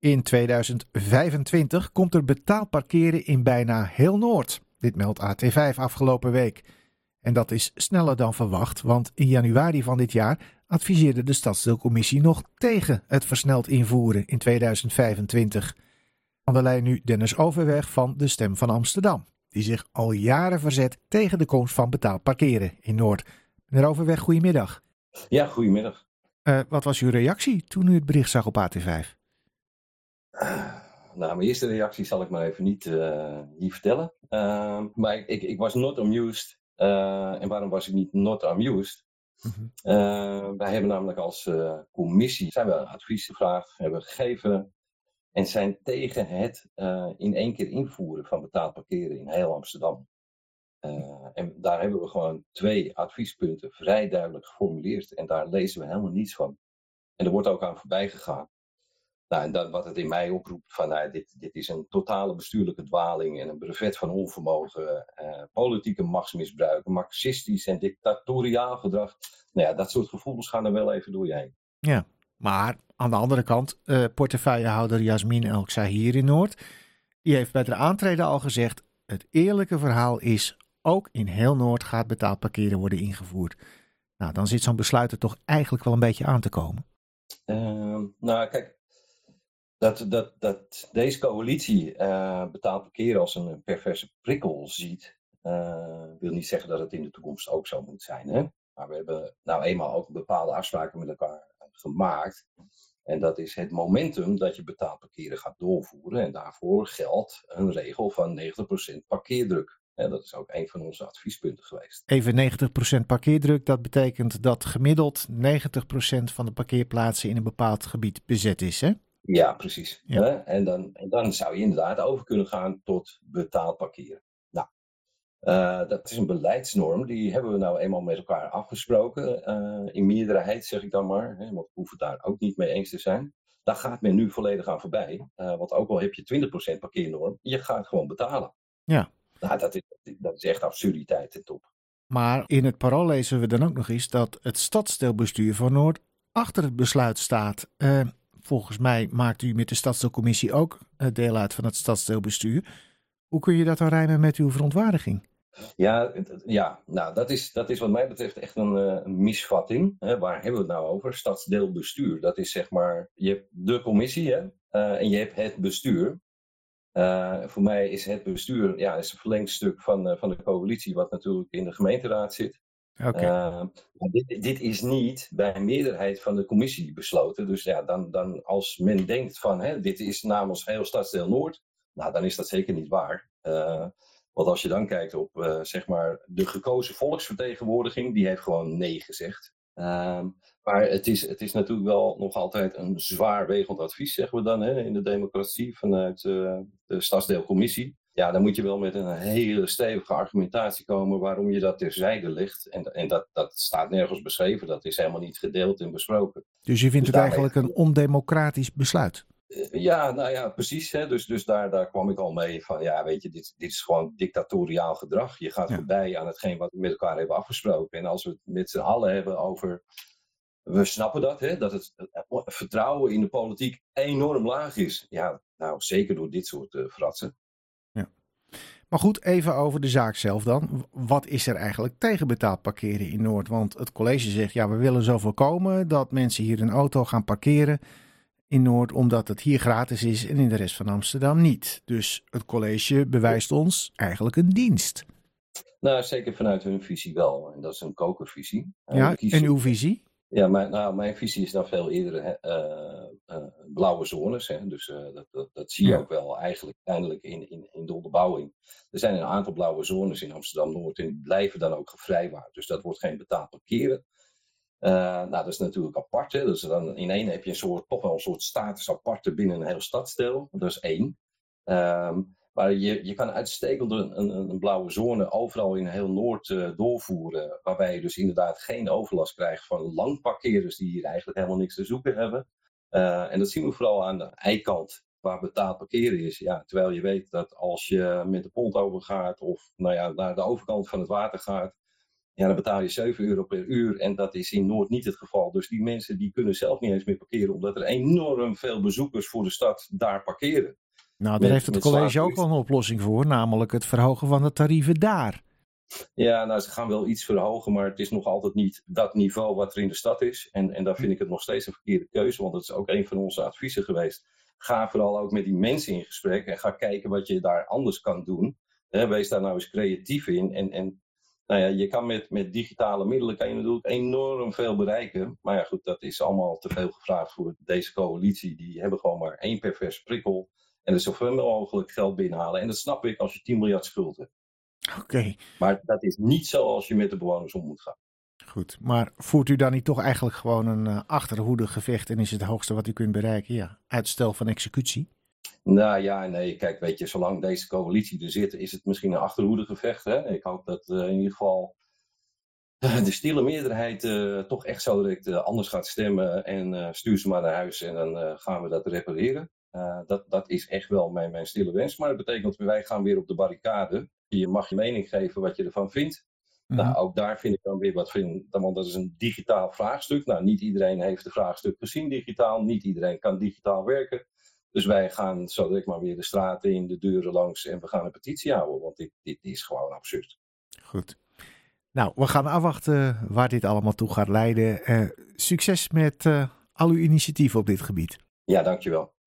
In 2025 komt er betaald parkeren in bijna heel Noord. Dit meldt AT5 afgelopen week. En dat is sneller dan verwacht, want in januari van dit jaar adviseerde de Stadsdeelcommissie nog tegen het versneld invoeren in 2025. Aan de lijn nu Dennis Overweg van de Stem van Amsterdam, die zich al jaren verzet tegen de komst van betaald parkeren in Noord. Meneer Overweg, goedemiddag. Ja, goedemiddag. Uh, wat was uw reactie toen u het bericht zag op AT5? Nou, mijn eerste reactie zal ik maar even niet, uh, niet vertellen. Ehm, maar ik, ik, ik, was not amused. Eh, en waarom was ik niet not amused? Mm wij hebben namelijk als commissie zijn we advies gevraagd, hebben gegeven en zijn tegen het in één keer invoeren van betaald parkeren in heel Amsterdam. En daar hebben we gewoon twee adviespunten vrij duidelijk geformuleerd. En daar lezen we helemaal niets van. En er wordt ook aan voorbij gegaan. Nou, en dat, wat het in mij oproept van nou, dit, dit is een totale bestuurlijke dwaling en een brevet van onvermogen, uh, politieke machtsmisbruik, marxistisch en dictatoriaal gedrag. Nou ja, dat soort gevoelens gaan er wel even door je heen. Ja, maar aan de andere kant, uh, portefeuillehouder Jasmin Elk hier in Noord, die heeft bij de aantreden al gezegd, het eerlijke verhaal is ook in heel Noord gaat betaald parkeren worden ingevoerd. Nou, dan zit zo'n besluit er toch eigenlijk wel een beetje aan te komen. Uh, nou, kijk, dat, dat, dat deze coalitie uh, betaald parkeren als een perverse prikkel ziet, uh, wil niet zeggen dat het in de toekomst ook zo moet zijn. Hè? Maar we hebben nou eenmaal ook bepaalde afspraken met elkaar gemaakt. En dat is het momentum dat je betaald parkeren gaat doorvoeren. En daarvoor geldt een regel van 90% parkeerdruk. En dat is ook een van onze adviespunten geweest. Even 90% parkeerdruk, dat betekent dat gemiddeld 90% van de parkeerplaatsen in een bepaald gebied bezet is, hè? Ja, precies. Ja. En, dan, en dan zou je inderdaad over kunnen gaan tot betaald parkeren. Nou, uh, dat is een beleidsnorm, die hebben we nou eenmaal met elkaar afgesproken. Uh, in meerderheid zeg ik dan maar, hè, want we hoeven daar ook niet mee eens te zijn. Daar gaat men nu volledig aan voorbij. Uh, want ook al heb je 20% parkeernorm, je gaat gewoon betalen. Ja. Nou, dat is, dat is echt absurditeit ten top. Maar in het parool lezen we dan ook nog eens dat het stadsdeelbestuur van Noord achter het besluit staat. Uh, volgens mij maakt u met de stadsdeelcommissie ook deel uit van het stadsdeelbestuur. Hoe kun je dat dan rijmen met uw verontwaardiging? Ja, ja nou, dat, is, dat is wat mij betreft echt een, een misvatting. Hè. Waar hebben we het nou over? Stadsdeelbestuur. Dat is zeg maar, je hebt de commissie hè, uh, en je hebt het bestuur. Voor mij is het bestuur ja, is een verlengstuk van, van de coalitie, wat natuurlijk in de gemeenteraad zit. Uh, dit, dit, is niet bij meerderheid van de commissie besloten. Dus ja, dan, dan als men denkt van hè, dit is namens heel Stadsdeel Noord, nou dan is dat zeker niet waar. want als je dan kijkt op zeg maar de gekozen volksvertegenwoordiging, die heeft gewoon nee gezegd. Um, maar het is, het is natuurlijk wel nog altijd een zwaarwegend advies, zeggen we dan, hè, in de democratie vanuit uh, de stadsdeelcommissie. Ja, dan moet je wel met een hele stevige argumentatie komen waarom je dat terzijde legt. En, en dat, dat staat nergens beschreven, dat is helemaal niet gedeeld en besproken. Dus je vindt dus het eigenlijk een ondemocratisch besluit? Uh, ja, nou ja, precies. Hè. Dus, dus daar, daar kwam ik al mee van, ja, weet je, dit, dit is gewoon dictatoriaal gedrag. Je gaat ja. voorbij aan hetgeen wat we met elkaar hebben afgesproken. En als we het met z'n allen hebben over we snappen dat, hè, dat het vertrouwen in de politiek enorm laag is. Ja, nou zeker door dit soort uh, fratsen. Maar goed, even over de zaak zelf dan. Wat is er eigenlijk tegen betaald parkeren in Noord? Want het college zegt, ja, we willen zo voorkomen dat mensen hier een auto gaan parkeren in Noord, omdat het hier gratis is en in de rest van Amsterdam niet. Dus het college bewijst ons eigenlijk een dienst. Nou, zeker vanuit hun visie wel. En dat is een kokervisie. Ja, en uw visie? Ja, mijn, nou, mijn visie is dan veel eerder uh, uh, blauwe zones. Hè. Dus uh, dat, dat, dat, zie je ja. ook wel eigenlijk eindelijk in, in, in de onderbouwing. Er zijn een aantal blauwe zones in Amsterdam-Noord en die blijven dan ook gevrijwaard. Dus dat wordt geen betaald parkeren. nou, dat is natuurlijk apart. Hè. Dus dan in één heb je een soort, toch wel een soort status aparte binnen een heel stadsdeel. Dat is één. Um, maar je, je kan uitstekend een, een, een, blauwe zone overal in heel Noord uh, doorvoeren. Waarbij je dus inderdaad geen overlast krijgt van langparkeerders die hier eigenlijk helemaal niks te zoeken hebben. Uh, en dat zien we vooral aan de eikant waar betaald parkeren is. Ja, terwijl je weet dat als je met de pont overgaat of nou ja, naar de overkant van het water gaat. ja, dan betaal je 7 euro per uur en dat is in Noord niet het geval. Dus die mensen die kunnen zelf niet eens meer parkeren, omdat er enorm veel bezoekers voor de stad daar parkeren. Nou, daar heeft het college ook wel een oplossing voor, namelijk het verhogen van de tarieven daar. Ja, nou, ze gaan wel iets verhogen, maar het is nog altijd niet dat niveau wat er in de stad is. En, en daar vind ik het nog steeds een verkeerde keuze, want dat is ook een van onze adviezen geweest. Ga vooral ook met die mensen in gesprek en ga kijken wat je daar anders kan doen. wees daar nou eens creatief in. En, en nou ja, je kan met, met digitale middelen kan je natuurlijk enorm veel bereiken. Maar ja, goed, dat is allemaal te veel gevraagd voor deze coalitie. Die hebben gewoon maar één pervers prikkel. En er zoveel mogelijk geld binnenhalen. En dat snap ik als je 10 miljard schuld hebt. Oké. Maar dat is niet zoals je met de bewoners om moet gaan. Goed, maar voert u dan niet toch eigenlijk gewoon een uh, achterhoede gevecht en is het hoogste wat u kunt bereiken? Ja, uitstel van executie? Nou ja, nee, kijk, weet je, zolang deze coalitie er zit, is het misschien een achterhoede gevecht. Hè? Ik hoop dat uh, in ieder geval de stille meerderheid toch echt zo direct anders gaat stemmen en stuur ze maar naar huis en dan gaan we dat repareren. dat, dat is echt wel mijn, mijn stille wens, maar dat betekent dat wij gaan weer op de barricade je mag je mening geven wat je ervan vindt. Nou, mhm. ook daar vind ik dan weer wat van, want dat is een digitaal vraagstuk. Nou, niet iedereen heeft het vraagstuk gezien digitaal, niet iedereen kan digitaal werken. Dus wij gaan zo direct maar weer de straten in, de deuren langs en we gaan een petitie houden, want dit, dit is gewoon absurd. Goed. Nou, we gaan afwachten waar dit allemaal toe gaat leiden. Uh, succes met uh, al uw initiatieven op dit gebied. Ja, dankjewel.